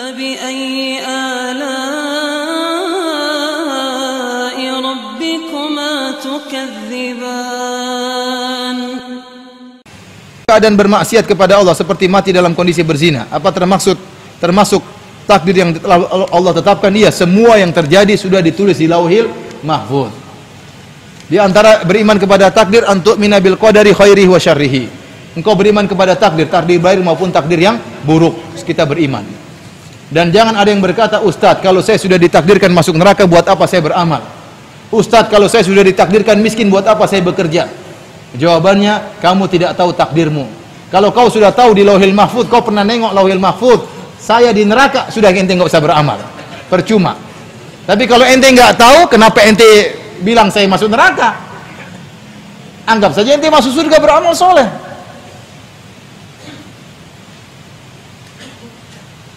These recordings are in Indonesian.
فبأي آلاء ربكما تكذبان keadaan bermaksiat kepada Allah seperti mati dalam kondisi berzina apa termaksud termasuk takdir yang telah Allah tetapkan iya semua yang terjadi sudah ditulis di lauhil mahfuz di antara beriman kepada takdir untuk minabil qadari khairihi wa syarrihi engkau beriman kepada takdir takdir baik maupun takdir yang buruk kita beriman dan jangan ada yang berkata Ustadz kalau saya sudah ditakdirkan masuk neraka buat apa saya beramal Ustadz kalau saya sudah ditakdirkan miskin buat apa saya bekerja Jawabannya, kamu tidak tahu takdirmu. Kalau kau sudah tahu di lauhil mahfud, kau pernah nengok lauhil mahfud, saya di neraka, sudah ente nggak usah beramal. Percuma. Tapi kalau ente nggak tahu, kenapa ente bilang saya masuk neraka? Anggap saja ente masuk surga beramal soleh.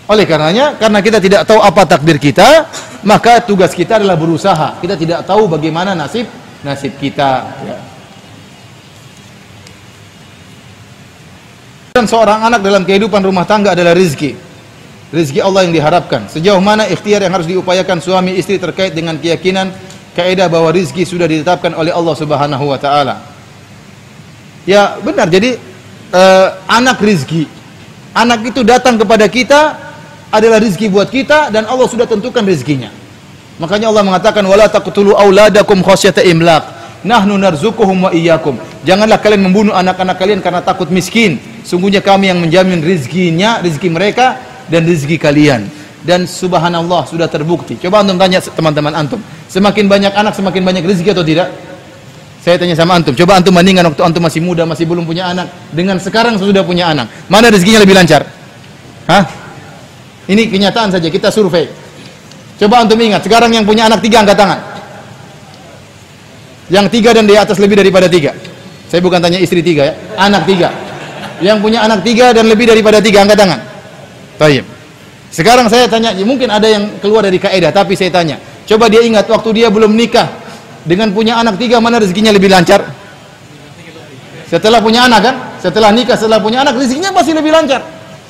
Oleh karenanya, karena kita tidak tahu apa takdir kita, maka tugas kita adalah berusaha. Kita tidak tahu bagaimana nasib nasib kita. Ya. Dan seorang anak dalam kehidupan rumah tangga adalah rizki. Rizki Allah yang diharapkan. Sejauh mana ikhtiar yang harus diupayakan suami istri terkait dengan keyakinan kaidah bahwa rizki sudah ditetapkan oleh Allah Subhanahu wa taala. Ya, benar. Jadi eh, anak rizki. Anak itu datang kepada kita adalah rizki buat kita dan Allah sudah tentukan rizkinya. Makanya Allah mengatakan wala taqtulu auladakum khasyata imlaq. Nahnu narzukuhum wa iyyakum. Janganlah kalian membunuh anak-anak kalian karena takut miskin. Sungguhnya kami yang menjamin rizkinya, rizki mereka dan rizki kalian. Dan subhanallah sudah terbukti. Coba antum tanya teman-teman antum. Semakin banyak anak semakin banyak rizki atau tidak? Saya tanya sama antum. Coba antum bandingkan waktu antum masih muda, masih belum punya anak dengan sekarang sudah punya anak. Mana rezekinya lebih lancar? Hah? Ini kenyataan saja kita survei. Coba antum ingat, sekarang yang punya anak tiga angkat tangan. Yang tiga dan di atas lebih daripada tiga. Saya bukan tanya istri tiga ya, anak tiga. Yang punya anak tiga dan lebih daripada tiga angkat tangan. Tayyib. Sekarang saya tanya, ya mungkin ada yang keluar dari kaidah, tapi saya tanya, coba dia ingat waktu dia belum nikah dengan punya anak tiga mana rezekinya lebih lancar? Setelah punya anak kan? Setelah nikah, setelah punya anak rezekinya pasti lebih lancar.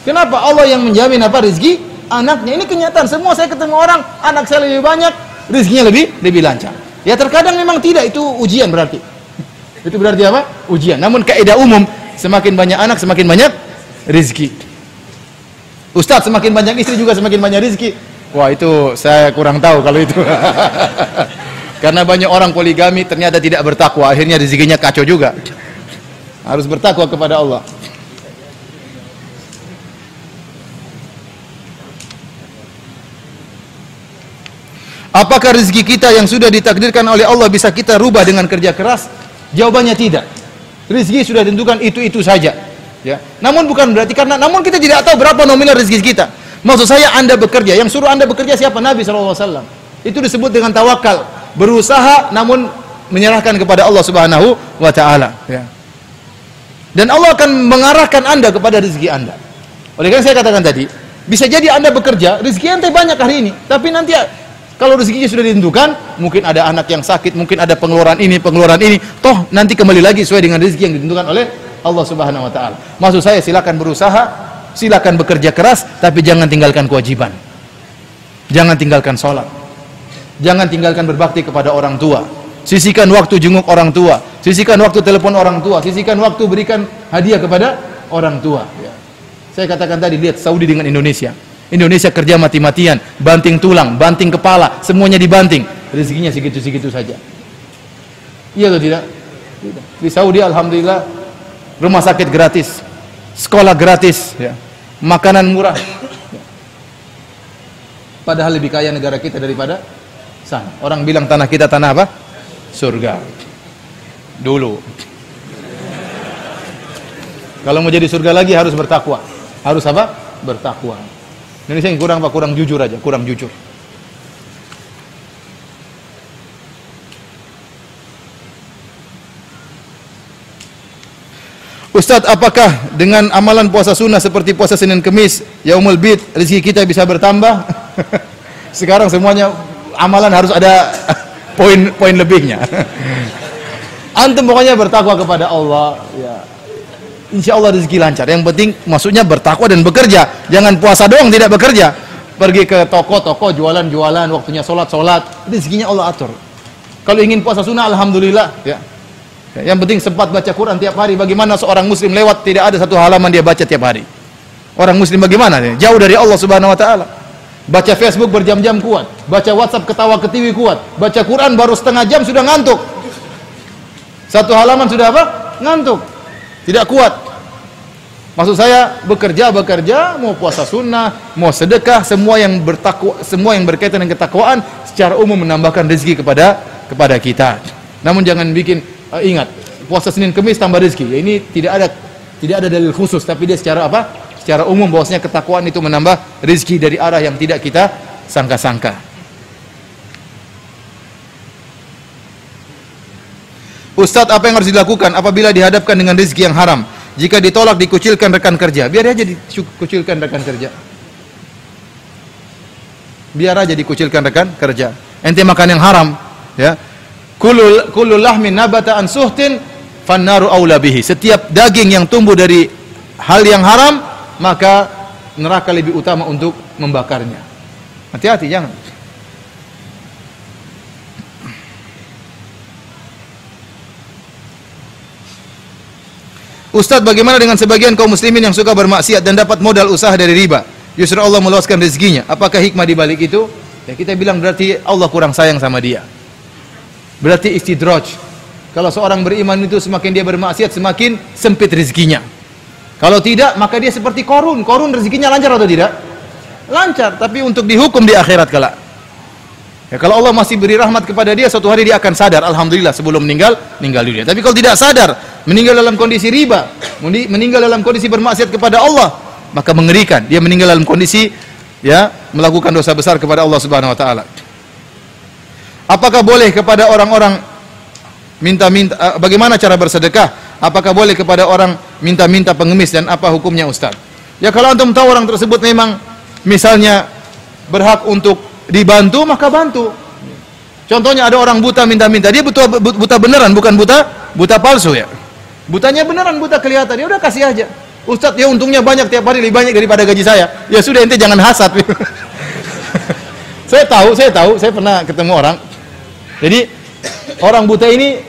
Kenapa? Allah yang menjamin apa rezeki anaknya. Ini kenyataan. Semua saya ketemu orang, anak saya lebih banyak, rezekinya lebih lebih lancar. Ya terkadang memang tidak itu ujian berarti. Itu berarti apa? Ujian. Namun kaidah umum semakin banyak anak semakin banyak rezeki. Ustaz semakin banyak istri juga semakin banyak rezeki. Wah itu saya kurang tahu kalau itu. Karena banyak orang poligami ternyata tidak bertakwa, akhirnya rezekinya kacau juga. Harus bertakwa kepada Allah. Apakah rezeki kita yang sudah ditakdirkan oleh Allah bisa kita rubah dengan kerja keras? Jawabannya tidak. Rezeki sudah ditentukan itu-itu saja. Ya. Namun bukan berarti karena namun kita tidak tahu berapa nominal rezeki kita. Maksud saya Anda bekerja, yang suruh Anda bekerja siapa? Nabi SAW. Itu disebut dengan tawakal, berusaha namun menyerahkan kepada Allah Subhanahu wa taala, ya. Dan Allah akan mengarahkan Anda kepada rezeki Anda. Oleh karena saya katakan tadi, bisa jadi Anda bekerja, rezeki ente banyak hari ini, tapi nanti kalau rezekinya sudah ditentukan, mungkin ada anak yang sakit, mungkin ada pengeluaran ini, pengeluaran ini, toh nanti kembali lagi sesuai dengan rezeki yang ditentukan oleh Allah Subhanahu wa taala. Maksud saya silakan berusaha, silakan bekerja keras, tapi jangan tinggalkan kewajiban. Jangan tinggalkan sholat. Jangan tinggalkan berbakti kepada orang tua. Sisihkan waktu jenguk orang tua, sisihkan waktu telepon orang tua, sisihkan waktu berikan hadiah kepada orang tua. Ya. Saya katakan tadi lihat Saudi dengan Indonesia. Indonesia kerja mati-matian, banting tulang, banting kepala, semuanya dibanting. Rezekinya segitu-segitu saja. Iya atau tidak? Di Saudi alhamdulillah rumah sakit gratis, sekolah gratis, ya. makanan murah. Padahal lebih kaya negara kita daripada sana. Orang bilang tanah kita tanah apa? Surga. Dulu. Kalau mau jadi surga lagi harus bertakwa. Harus apa? Bertakwa. Indonesia yang kurang apa? Kurang jujur aja, kurang jujur. Ustadz, apakah dengan amalan puasa sunnah seperti puasa Senin Kemis, Yaumul Bid, rezeki kita bisa bertambah? Sekarang semuanya amalan harus ada poin-poin lebihnya. Antum pokoknya bertakwa kepada Allah, ya. Insya Allah rezeki lancar. Yang penting maksudnya bertakwa dan bekerja. Jangan puasa doang tidak bekerja. pergi ke toko-toko jualan-jualan, waktunya sholat-sholat, rezekinya Allah atur. Kalau ingin puasa sunnah, alhamdulillah, ya. Ya, Yang penting sempat baca Quran tiap hari. Bagaimana seorang muslim lewat tidak ada satu halaman dia baca tiap hari. Orang muslim bagaimana? Jauh dari Allah Subhanahu wa taala. Baca Facebook berjam-jam kuat, baca WhatsApp ketawa ketiwi kuat, baca Quran baru setengah jam sudah ngantuk. Satu halaman sudah apa? Ngantuk. Tidak kuat. Maksud saya bekerja bekerja, mau puasa sunnah, mau sedekah, semua yang bertakwa, semua yang berkaitan dengan ketakwaan secara umum menambahkan rezeki kepada kepada kita. Namun jangan bikin uh, ingat puasa Senin Kamis tambah rezeki. Ya, ini tidak ada tidak ada dalil khusus, tapi dia secara apa? Secara umum bahwasanya ketakwaan itu menambah rezeki dari arah yang tidak kita sangka-sangka. Ustadz, apa yang harus dilakukan apabila dihadapkan dengan rezeki yang haram? Jika ditolak dikucilkan rekan kerja, biar aja dikucilkan rekan kerja. Biar aja dikucilkan rekan kerja. Ente makan yang haram, ya. Kulul kulul lahmin nabata an suhtin fannaru aula bihi. Setiap daging yang tumbuh dari hal yang haram, maka neraka lebih utama untuk membakarnya. Hati-hati jangan. Ustadz bagaimana dengan sebagian kaum muslimin yang suka bermaksiat dan dapat modal usaha dari riba? Justru Allah meluaskan rezekinya. Apakah hikmah di balik itu? Ya kita bilang berarti Allah kurang sayang sama dia. Berarti istidraj. Kalau seorang beriman itu semakin dia bermaksiat semakin sempit rezekinya. Kalau tidak maka dia seperti korun. Korun rezekinya lancar atau tidak? Lancar, tapi untuk dihukum di akhirat kala. Ya, kalau Allah masih beri rahmat kepada dia, suatu hari dia akan sadar, alhamdulillah sebelum meninggal, meninggal dunia. Tapi kalau tidak sadar, meninggal dalam kondisi riba, meninggal dalam kondisi bermaksiat kepada Allah, maka mengerikan. Dia meninggal dalam kondisi ya melakukan dosa besar kepada Allah Subhanahu wa taala. Apakah boleh kepada orang-orang minta-minta eh, bagaimana cara bersedekah? Apakah boleh kepada orang minta-minta pengemis dan apa hukumnya Ustaz? Ya kalau antum tahu orang tersebut memang misalnya berhak untuk dibantu maka bantu. Contohnya ada orang buta minta-minta, dia buta buta beneran bukan buta buta palsu ya. Butanya beneran buta kelihatan, ya udah kasih aja. Ustadz ya untungnya banyak tiap hari lebih banyak daripada gaji saya. Ya sudah ente jangan hasad. saya tahu, saya tahu, saya pernah ketemu orang. Jadi orang buta ini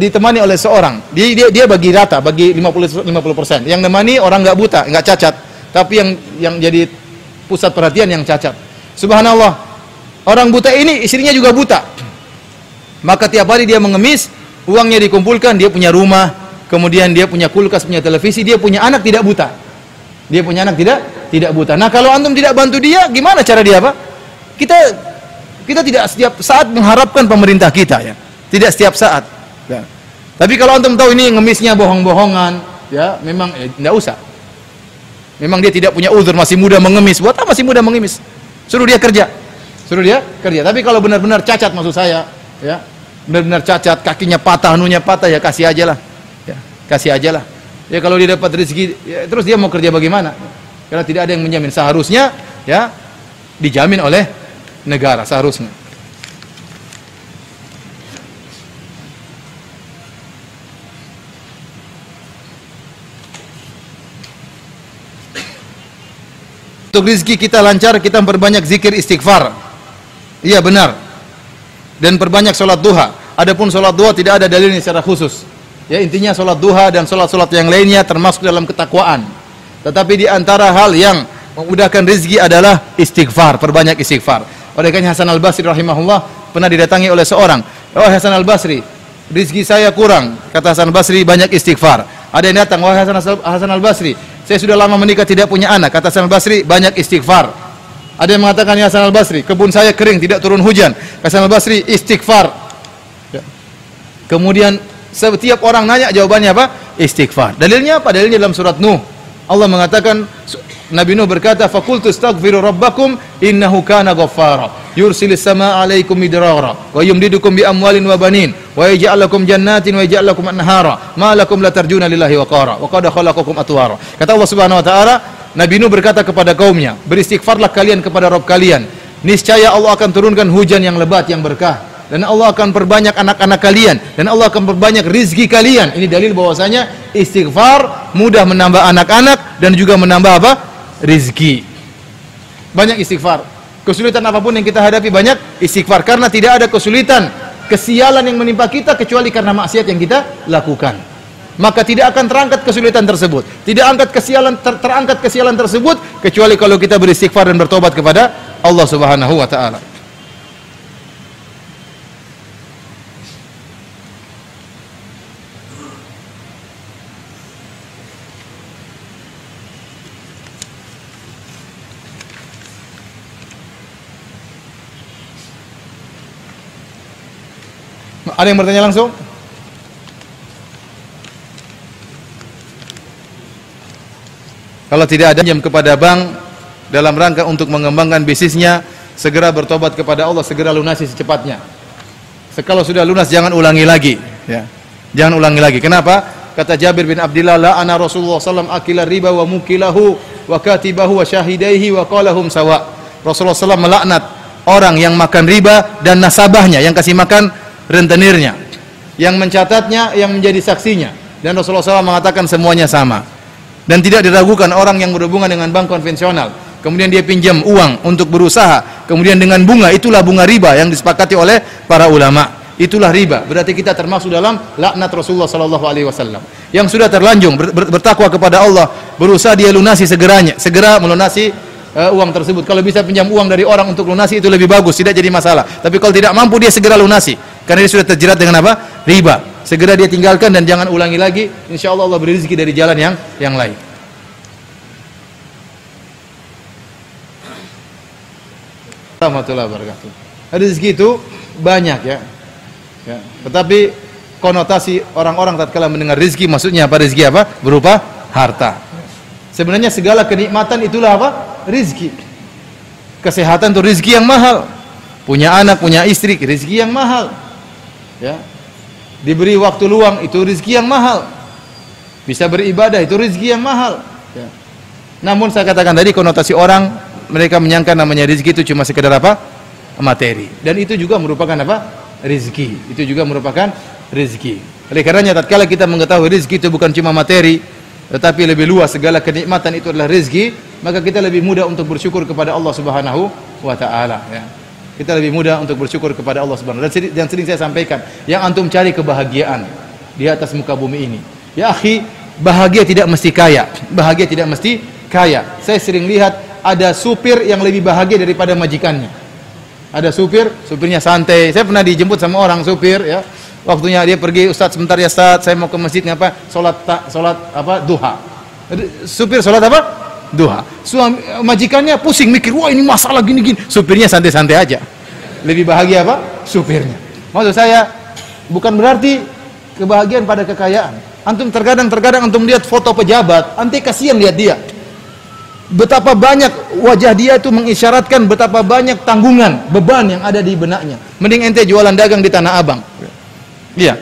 ditemani oleh seorang. Dia dia, dia bagi rata, bagi 50 50%. Yang nemani orang nggak buta, nggak cacat, tapi yang yang jadi pusat perhatian yang cacat. Subhanallah. Orang buta ini istrinya juga buta. Maka tiap hari dia mengemis, uangnya dikumpulkan, dia punya rumah, kemudian dia punya kulkas, punya televisi, dia punya anak tidak buta. Dia punya anak tidak tidak buta. Nah, kalau antum tidak bantu dia, gimana cara dia, Pak? Kita kita tidak setiap saat mengharapkan pemerintah kita ya. Tidak setiap saat. Ya. Tapi kalau antum tahu ini ngemisnya bohong-bohongan, ya memang eh, tidak usah. Memang dia tidak punya uzur, masih muda mengemis. Buat apa masih muda mengemis? Suruh dia kerja. Suruh dia kerja. Tapi kalau benar-benar cacat maksud saya, ya. Benar-benar cacat, kakinya patah, anunya patah ya kasih aja lah. Ya, kasih aja lah. Ya kalau dia dapat rezeki, ya, terus dia mau kerja bagaimana? Karena tidak ada yang menjamin. Seharusnya ya dijamin oleh negara seharusnya. Untuk rezeki kita lancar, kita perbanyak zikir istighfar. Iya benar. Dan perbanyak sholat duha. Adapun sholat duha tidak ada dalilnya secara khusus. Ya intinya sholat duha dan sholat-sholat yang lainnya termasuk dalam ketakwaan. Tetapi di antara hal yang memudahkan rezeki adalah istighfar, perbanyak istighfar. Oleh karena Hasan Al Basri rahimahullah pernah didatangi oleh seorang, oh Hasan Al Basri, rezeki saya kurang. Kata Hasan Al Basri banyak istighfar. Ada yang datang, wahai Hasan Al Basri, saya sudah lama menikah tidak punya anak. Kata Hasan Al-Basri, banyak istighfar. Ada yang mengatakan ya Hasan Al-Basri, kebun saya kering, tidak turun hujan. Kata Hasan Al-Basri, istighfar. Ya. Kemudian setiap orang nanya jawabannya apa? Istighfar. Dalilnya apa? Dalilnya dalam surat Nuh. Allah mengatakan Nabi Nuh berkata, "Faqultu astaghfiru rabbakum innahu kana ghaffara, yursilis samaa 'alaikum midrara wa yumdidukum bi amwalin wa banin wa yaj'al lakum jannatin wa yaj'al lakum anhara, ma lakum la tarjuna lillahi waqara wa qad khalaqakum atwara." Kata Allah Subhanahu wa taala, Nabi Nuh berkata kepada kaumnya, "Beristighfarlah kalian kepada Rabb kalian, niscaya Allah akan turunkan hujan yang lebat yang berkah." dan Allah akan perbanyak anak-anak kalian. Dan Allah akan perbanyak rizki kalian. Ini dalil bahwasanya istighfar mudah menambah anak-anak dan juga menambah apa rizki banyak istighfar. Kesulitan apa pun yang kita hadapi banyak istighfar karena tidak ada kesulitan, kesialan yang menimpa kita kecuali karena maksiat yang kita lakukan. Maka tidak akan terangkat kesulitan tersebut. Tidak angkat kesialan ter, terangkat kesialan tersebut kecuali kalau kita beristighfar dan bertobat kepada Allah Subhanahu wa taala. Ada yang bertanya langsung? Kalau tidak ada jam kepada bank dalam rangka untuk mengembangkan bisnisnya, segera bertobat kepada Allah, segera lunasi secepatnya. Kalau sudah lunas jangan ulangi lagi, ya. Jangan ulangi lagi. Kenapa? Kata Jabir bin Abdullah, la ana Rasulullah sallam akila riba wa mukilahu wa katibahu wa syahidaihi wa qalahum sawa. Rasulullah sallam melaknat orang yang makan riba dan nasabahnya yang kasih makan rentenirnya, yang mencatatnya, yang menjadi saksinya. Dan Rasulullah SAW mengatakan semuanya sama. Dan tidak diragukan orang yang berhubungan dengan bank konvensional. Kemudian dia pinjam uang untuk berusaha. Kemudian dengan bunga, itulah bunga riba yang disepakati oleh para ulama. Itulah riba. Berarti kita termasuk dalam laknat Rasulullah sallallahu alaihi wasallam. Yang sudah terlanjung ber, ber, bertakwa kepada Allah, berusaha dia lunasi segeranya, segera melunasi uh, uang tersebut. Kalau bisa pinjam uang dari orang untuk lunasi itu lebih bagus, tidak jadi masalah. Tapi kalau tidak mampu dia segera lunasi. Karena dia sudah terjerat dengan apa? Riba. Segera dia tinggalkan dan jangan ulangi lagi. Insya Allah Allah beri rezeki dari jalan yang yang lain. Warahmatullahi wabarakatuh. Rezeki itu banyak ya. ya. Tetapi konotasi orang-orang tatkala mendengar rezeki maksudnya apa rezeki apa? Berupa harta. Sebenarnya segala kenikmatan itulah apa? Rezeki. Kesehatan itu rezeki yang mahal. Punya anak, punya istri, rezeki yang mahal. Ya. Diberi waktu luang itu rezeki yang mahal. Bisa beribadah itu rezeki yang mahal. Ya. Namun saya katakan tadi konotasi orang mereka menyangka namanya rezeki itu cuma sekedar apa? materi. Dan itu juga merupakan apa? rezeki. Itu juga merupakan rezeki. Oleh karenanya tatkala kita mengetahui rezeki itu bukan cuma materi, tetapi lebih luas segala kenikmatan itu adalah rezeki, maka kita lebih mudah untuk bersyukur kepada Allah Subhanahu wa taala ya. Kita lebih mudah untuk bersyukur kepada Allah Subhanahu dan sering, dan sering saya sampaikan, yang antum cari kebahagiaan di atas muka bumi ini. Ya akhi, bahagia tidak mesti kaya, bahagia tidak mesti kaya. Saya sering lihat ada supir yang lebih bahagia daripada majikannya. Ada supir, supirnya santai. Saya pernah dijemput sama orang supir ya. Waktunya dia pergi, Ustaz sebentar ya Ustaz, saya mau ke masjid ngapa? Salat salat apa? duha. Supir salat apa? Duha. Suami majikannya pusing mikir, wah ini masalah gini-gini. Supirnya santai-santai aja. Lebih bahagia apa? Supirnya. Maksud saya bukan berarti kebahagiaan pada kekayaan. Antum terkadang terkadang antum lihat foto pejabat, anti kasihan lihat dia betapa banyak wajah dia itu mengisyaratkan betapa banyak tanggungan, beban yang ada di benaknya. Mending ente jualan dagang di Tanah Abang. Iya.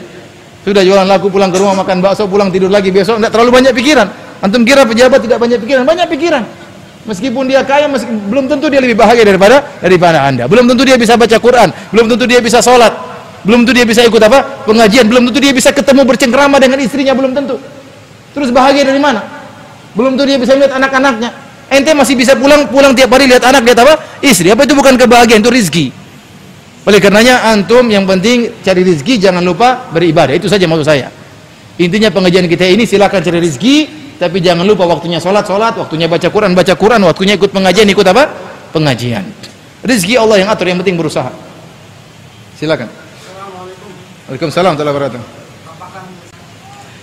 Sudah jualan laku pulang ke rumah makan bakso, pulang tidur lagi besok enggak terlalu banyak pikiran. Antum kira pejabat tidak banyak pikiran? Banyak pikiran. Meskipun dia kaya, meski, belum tentu dia lebih bahagia daripada daripada Anda. Belum tentu dia bisa baca Quran, belum tentu dia bisa sholat, belum tentu dia bisa ikut apa? pengajian, belum tentu dia bisa ketemu bercengkrama dengan istrinya, belum tentu. Terus bahagia dari mana? Belum tentu dia bisa melihat anak-anaknya, Ente masih bisa pulang pulang tiap hari lihat anak lihat apa? Istri. Apa itu bukan kebahagiaan itu rizki. Oleh karenanya antum yang penting cari rizki jangan lupa beribadah. Itu saja maksud saya. Intinya pengajian kita ini silakan cari rizki tapi jangan lupa waktunya sholat sholat, waktunya baca Quran baca Quran, waktunya ikut pengajian ikut apa? Pengajian. Rizki Allah yang atur yang penting berusaha. Silakan. Waalaikumsalam warahmatullahi.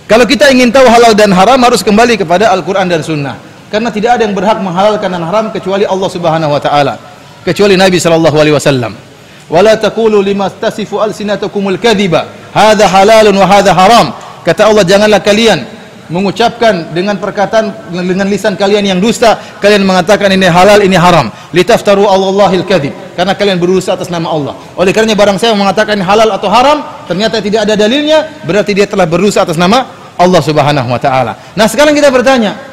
Kalau kita ingin tahu halal dan haram harus kembali kepada Al-Quran dan Sunnah karena tidak ada yang berhak menghalalkan dan haram kecuali Allah Subhanahu wa taala kecuali Nabi sallallahu alaihi wasallam taqulu lima tasifu alsinatukumul kadhiba hadza halalun wa hadza haram kata Allah janganlah kalian mengucapkan dengan perkataan dengan lisan kalian yang dusta kalian mengatakan ini halal ini haram litaftaru Allahil kadhib karena kalian berusaha atas nama Allah oleh karenanya barang saya mengatakan halal atau haram ternyata tidak ada dalilnya berarti dia telah berusaha atas nama Allah Subhanahu wa taala nah sekarang kita bertanya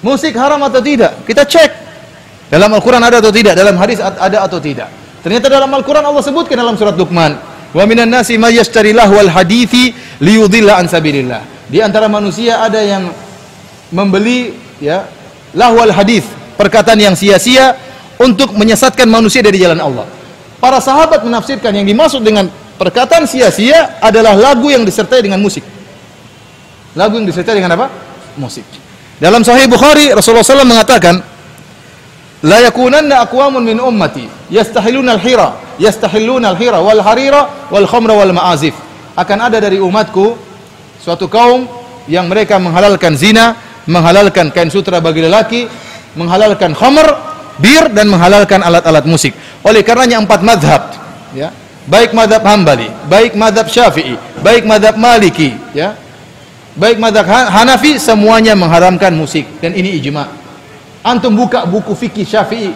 Musik haram atau tidak? Kita cek. Dalam Al-Quran ada atau tidak? Dalam hadis ada atau tidak? Ternyata dalam Al-Quran Allah sebutkan dalam surat Luqman. Wa minan nasi may yashtari lahwal hadithi liyudilla an sabilillah. Di antara manusia ada yang membeli ya lahwal hadis, perkataan yang sia-sia untuk menyesatkan manusia dari jalan Allah. Para sahabat menafsirkan yang dimaksud dengan perkataan sia-sia adalah lagu yang disertai dengan musik. Lagu yang disertai dengan apa? Musik. Dalam Sahih Bukhari Rasulullah SAW mengatakan, La yakunanna aqwamun min ummati yastahiluna al-hira, yastahiluna al-hira wal harira wal khamra wal ma'azif. Akan ada dari umatku suatu kaum yang mereka menghalalkan zina, menghalalkan kain sutra bagi lelaki, menghalalkan khamr, bir dan menghalalkan alat-alat musik. Oleh karenanya empat madhab, ya, baik madhab Hambali, baik madhab Syafi'i, baik madhab Maliki, ya, baik madhab Hanafi semuanya mengharamkan musik dan ini ijma. Antum buka buku fikih Syafi'i,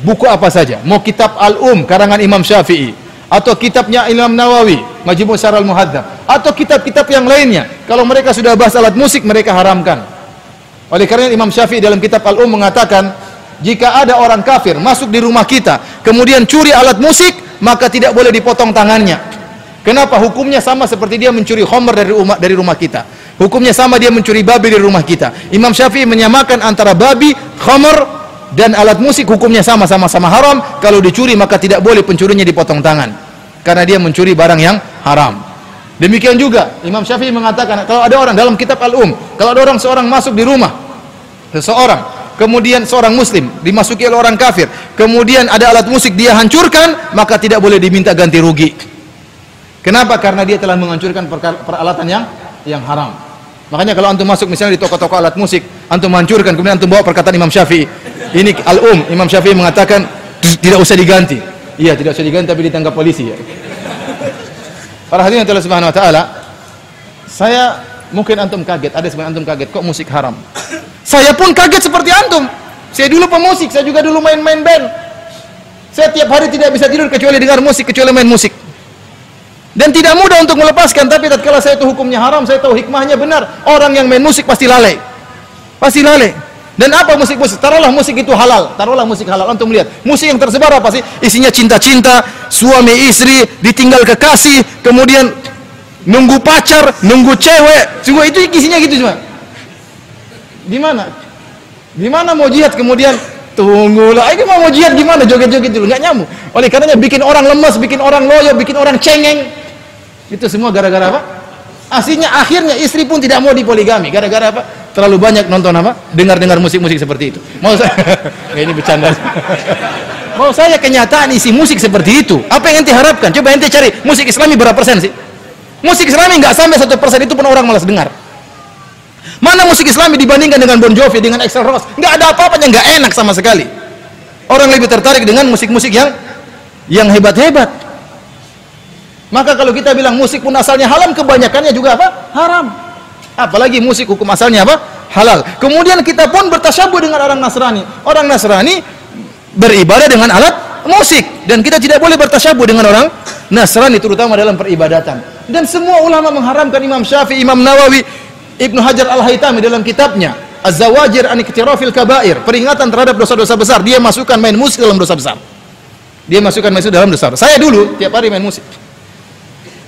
buku apa saja, mau kitab Al-Um karangan Imam Syafi'i atau kitabnya Imam Nawawi, Majmu' Syarah Al-Muhadzab atau kitab-kitab yang lainnya. Kalau mereka sudah bahas alat musik mereka haramkan. Oleh karena Imam Syafi'i dalam kitab Al-Um mengatakan, jika ada orang kafir masuk di rumah kita, kemudian curi alat musik, maka tidak boleh dipotong tangannya. Kenapa? Hukumnya sama seperti dia mencuri homer dari rumah dari rumah kita. Hukumnya sama dia mencuri babi dari rumah kita. Imam Syafi'i menyamakan antara babi, khamr dan alat musik hukumnya sama sama-sama haram. Kalau dicuri maka tidak boleh pencurinya dipotong tangan. Karena dia mencuri barang yang haram. Demikian juga Imam Syafi'i mengatakan kalau ada orang dalam kitab Al-Um, kalau ada orang seorang masuk di rumah seseorang, kemudian seorang muslim dimasuki oleh orang kafir, kemudian ada alat musik dia hancurkan, maka tidak boleh diminta ganti rugi. Kenapa? Karena dia telah menghancurkan peralatan yang yang haram. Makanya kalau antum masuk misalnya di toko-toko alat musik, antum hancurkan, kemudian antum bawa perkataan Imam Syafi'i. Ini al-um, Imam Syafi'i mengatakan tidak usah diganti. Iya, tidak usah diganti tapi ditangkap polisi ya. Para hadirin Allah Subhanahu wa taala, saya mungkin antum kaget, ada sebagian antum kaget kok musik haram. Saya pun kaget seperti antum. Saya dulu pemusik, saya juga dulu main-main band. Saya tiap hari tidak bisa tidur kecuali dengar musik, kecuali main musik. Dan tidak mudah untuk melepaskan, tapi tatkala saya itu hukumnya haram, saya tahu hikmahnya benar. Orang yang main musik pasti lalai. Pasti lalai. Dan apa musik-musik? Taruhlah musik itu halal. Taruhlah musik halal. Untuk melihat. Musik yang tersebar apa sih? Isinya cinta-cinta, suami istri, ditinggal kekasih, kemudian nunggu pacar, nunggu cewek. Semua itu isinya gitu cuma. Di mana? Di mana mau jihad kemudian tunggulah ini mau jihad gimana joget-joget dulu nggak nyamuk oleh karenanya bikin orang lemas bikin orang loyo bikin orang cengeng itu semua gara-gara apa? Aslinya akhirnya istri pun tidak mau dipoligami gara-gara apa? Terlalu banyak nonton apa? Dengar-dengar musik-musik seperti itu. Mau saya ya ini bercanda. mau saya kenyataan isi musik seperti itu. Apa yang ente harapkan? Coba ente cari musik Islami berapa persen sih? Musik Islami nggak sampai satu persen itu pun orang malas dengar. Mana musik Islami dibandingkan dengan Bon Jovi, dengan Axl Rose? Nggak ada apa-apanya, nggak enak sama sekali. Orang lebih tertarik dengan musik-musik yang yang hebat-hebat. Maka kalau kita bilang musik pun asalnya haram, kebanyakannya juga apa? Haram. Apalagi musik hukum asalnya apa? Halal. Kemudian kita pun bertasyabuh dengan orang Nasrani. Orang Nasrani beribadah dengan alat musik dan kita tidak boleh bertasyabuh dengan orang Nasrani terutama dalam peribadatan. Dan semua ulama mengharamkan Imam Syafi'i, Imam Nawawi, Ibnu Hajar Al-Haytami dalam kitabnya Az-Zawajir an Kabair, peringatan terhadap dosa-dosa besar. Dia masukkan main musik dalam dosa besar. Dia masukkan musik dalam dosa. Saya dulu tiap hari main musik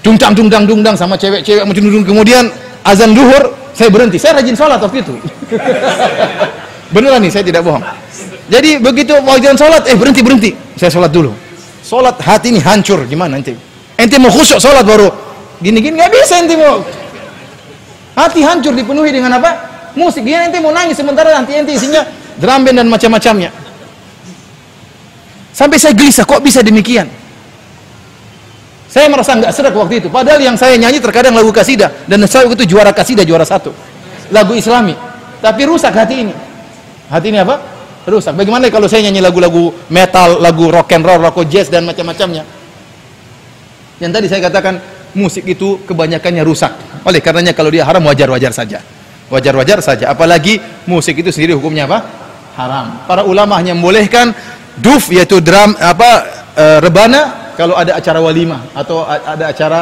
dungdang dungdang dungdang sama cewek-cewek macam dungdang kemudian azan duhur saya berhenti. Saya rajin sholat waktu itu. Beneran nih saya tidak bohong. Jadi begitu mau jalan sholat eh berhenti berhenti. Saya sholat dulu. Sholat hati ini hancur. Gimana nanti? Ente mau khusyuk sholat baru? Gini gini nggak bisa ente mau. Hati hancur dipenuhi dengan apa? Musik. Dia ente mau nangis sementara nanti ente isinya drum band dan macam-macamnya. Sampai saya gelisah kok bisa demikian saya merasa nggak serak waktu itu. Padahal yang saya nyanyi terkadang lagu kasidah dan saya itu juara kasidah juara satu. Lagu Islami. Tapi rusak hati ini. Hati ini apa? Rusak. Bagaimana kalau saya nyanyi lagu-lagu metal, lagu rock and roll, rock jazz dan macam-macamnya? Yang tadi saya katakan musik itu kebanyakannya rusak. Oleh karenanya kalau dia haram wajar-wajar saja. Wajar-wajar saja. Apalagi musik itu sendiri hukumnya apa? Haram. Para ulama hanya membolehkan duf yaitu drum apa e, rebana kalau ada acara walimah atau ada acara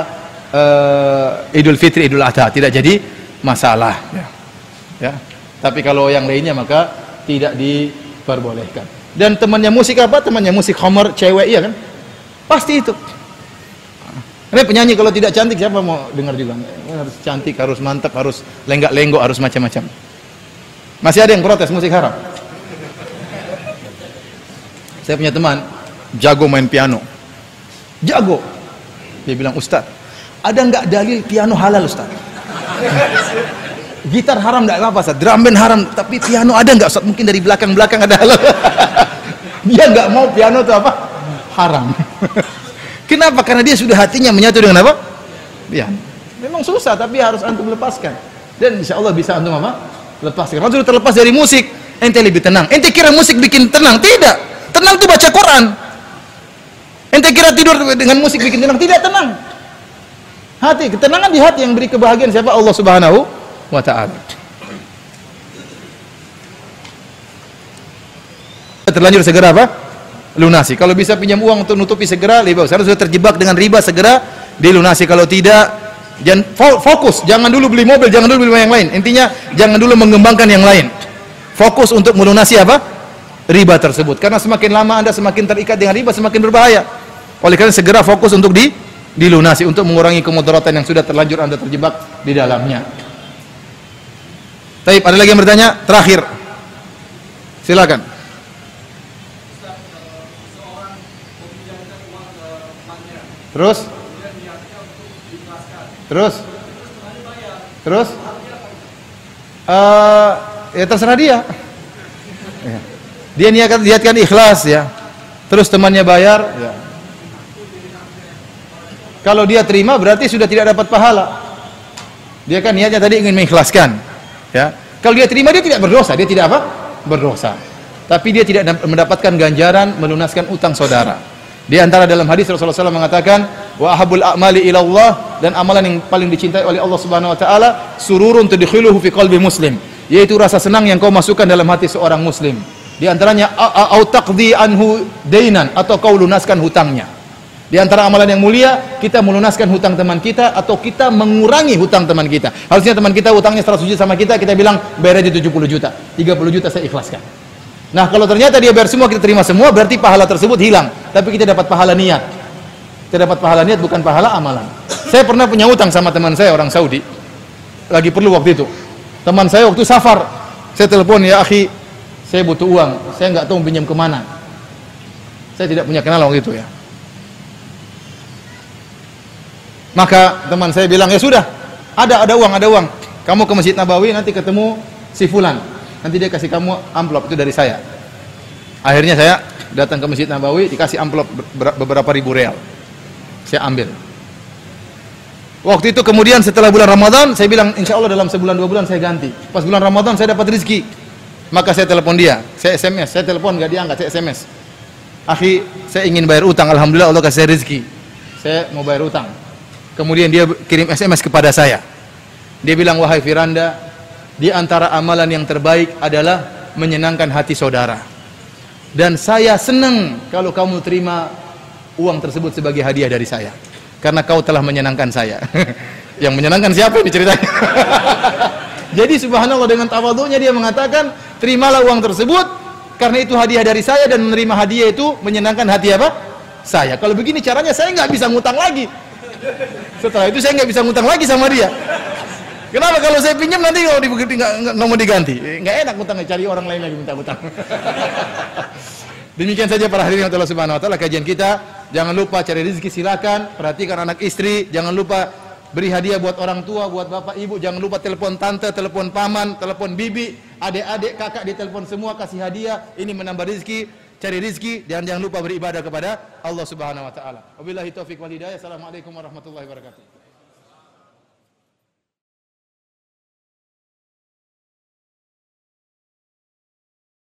uh, Idul Fitri, Idul Adha tidak jadi masalah ya. ya. Tapi kalau yang lainnya maka tidak diperbolehkan. Dan temannya musik apa? Temannya musik homer cewek iya kan? Pasti itu. Ini penyanyi kalau tidak cantik siapa mau dengar juga? Harus cantik, harus mantap, harus lenggak-lenggok, harus macam-macam. Masih ada yang protes musik haram? Saya punya teman jago main piano. Jago. Dia bilang, "Ustaz, ada nggak dalil piano halal, Ustaz?" Gitar haram enggak apa-apa, Ustaz. Drum band haram, tapi piano ada enggak, Ustaz? Mungkin dari belakang-belakang ada halal. dia nggak mau piano itu apa? Haram. Kenapa? Karena dia sudah hatinya menyatu dengan apa? Piano. Memang susah, tapi harus antum lepaskan. Dan insya Allah bisa antum apa? Lepaskan. Kalau terlepas dari musik, ente lebih tenang. Ente kira musik bikin tenang? Tidak. Tenang itu baca Quran. Ente kira tidur dengan musik bikin tenang? Tidak tenang. Hati, ketenangan di hati yang beri kebahagiaan siapa? Allah Subhanahu wa taala. Terlanjur segera apa? Lunasi. Kalau bisa pinjam uang untuk nutupi segera lebih bagus. Kalau sudah terjebak dengan riba segera dilunasi. Kalau tidak jangan fokus, jangan dulu beli mobil, jangan dulu beli yang lain. Intinya jangan dulu mengembangkan yang lain. Fokus untuk melunasi apa? Riba tersebut. Karena semakin lama Anda semakin terikat dengan riba, semakin berbahaya. Oleh karena segera fokus untuk di dilunasi untuk mengurangi kemudaratan yang sudah terlanjur Anda terjebak di dalamnya. Taib, ada lagi yang bertanya? Terakhir. Silakan. Terus? Terus? Terus? Uh, ya terserah dia. Ya. Dia niatkan, niatkan ikhlas ya. Terus temannya bayar. Ya. Kalau dia terima berarti sudah tidak dapat pahala. Dia kan niatnya tadi ingin mengikhlaskan. Ya. Kalau dia terima dia tidak berdosa, dia tidak apa? Berdosa. Tapi dia tidak mendapatkan ganjaran melunaskan utang saudara. Di antara dalam hadis Rasulullah SAW mengatakan, wa ahabul a'mali ila Allah dan amalan yang paling dicintai oleh Allah Subhanahu wa taala sururun tudkhiluhu fi qalbi muslim, yaitu rasa senang yang kau masukkan dalam hati seorang muslim. Di antaranya au taqdi anhu dainan atau kau lunaskan hutangnya. Di antara amalan yang mulia, kita melunaskan hutang teman kita atau kita mengurangi hutang teman kita. Harusnya teman kita hutangnya 100 juta sama kita, kita bilang bayar aja 70 juta. 30 juta saya ikhlaskan. Nah, kalau ternyata dia bayar semua, kita terima semua, berarti pahala tersebut hilang. Tapi kita dapat pahala niat. Kita dapat pahala niat bukan pahala amalan. Saya pernah punya utang sama teman saya orang Saudi. Lagi perlu waktu itu. Teman saya waktu safar, saya telepon ya akhi, saya butuh uang. Saya nggak tahu pinjam ke mana. Saya tidak punya kenal waktu itu ya. Maka teman saya bilang ya sudah, ada ada uang, ada uang. Kamu ke Masjid Nabawi nanti ketemu si fulan nanti dia kasih kamu amplop itu dari saya akhirnya saya datang ke Masjid Nabawi dikasih amplop beberapa ribu real saya ambil waktu itu kemudian setelah bulan Ramadan saya bilang insya Allah dalam sebulan dua bulan saya ganti pas bulan Ramadan saya dapat rezeki maka saya telepon dia saya SMS saya telepon gak diangkat saya SMS akhi saya ingin bayar utang Alhamdulillah Allah kasih rezeki saya mau bayar utang kemudian dia kirim SMS kepada saya dia bilang wahai Firanda di antara amalan yang terbaik adalah menyenangkan hati saudara. Dan saya senang kalau kamu terima uang tersebut sebagai hadiah dari saya. Karena kau telah menyenangkan saya. yang menyenangkan siapa ini ceritanya? Jadi subhanallah dengan tawadhunya dia mengatakan, terimalah uang tersebut karena itu hadiah dari saya dan menerima hadiah itu menyenangkan hati apa? Saya. Kalau begini caranya saya nggak bisa ngutang lagi. Setelah itu saya nggak bisa ngutang lagi sama dia. Kenapa kalau saya pinjam nanti kalau diganti nggak mau diganti? Nggak enak utang cari orang lain lagi minta utang. Demikian saja para hadirin Allah Subhanahu wa taala kajian kita. Jangan lupa cari rezeki silakan, perhatikan anak istri, jangan lupa beri hadiah buat orang tua, buat bapak ibu, jangan lupa telepon tante, telepon paman, telepon bibi, adik-adik, kakak ditelepon semua kasih hadiah. Ini menambah rezeki, cari rezeki dan jangan lupa beribadah kepada Allah Subhanahu wa taala. Wabillahi taufik wal hidayah. Assalamualaikum warahmatullahi wabarakatuh.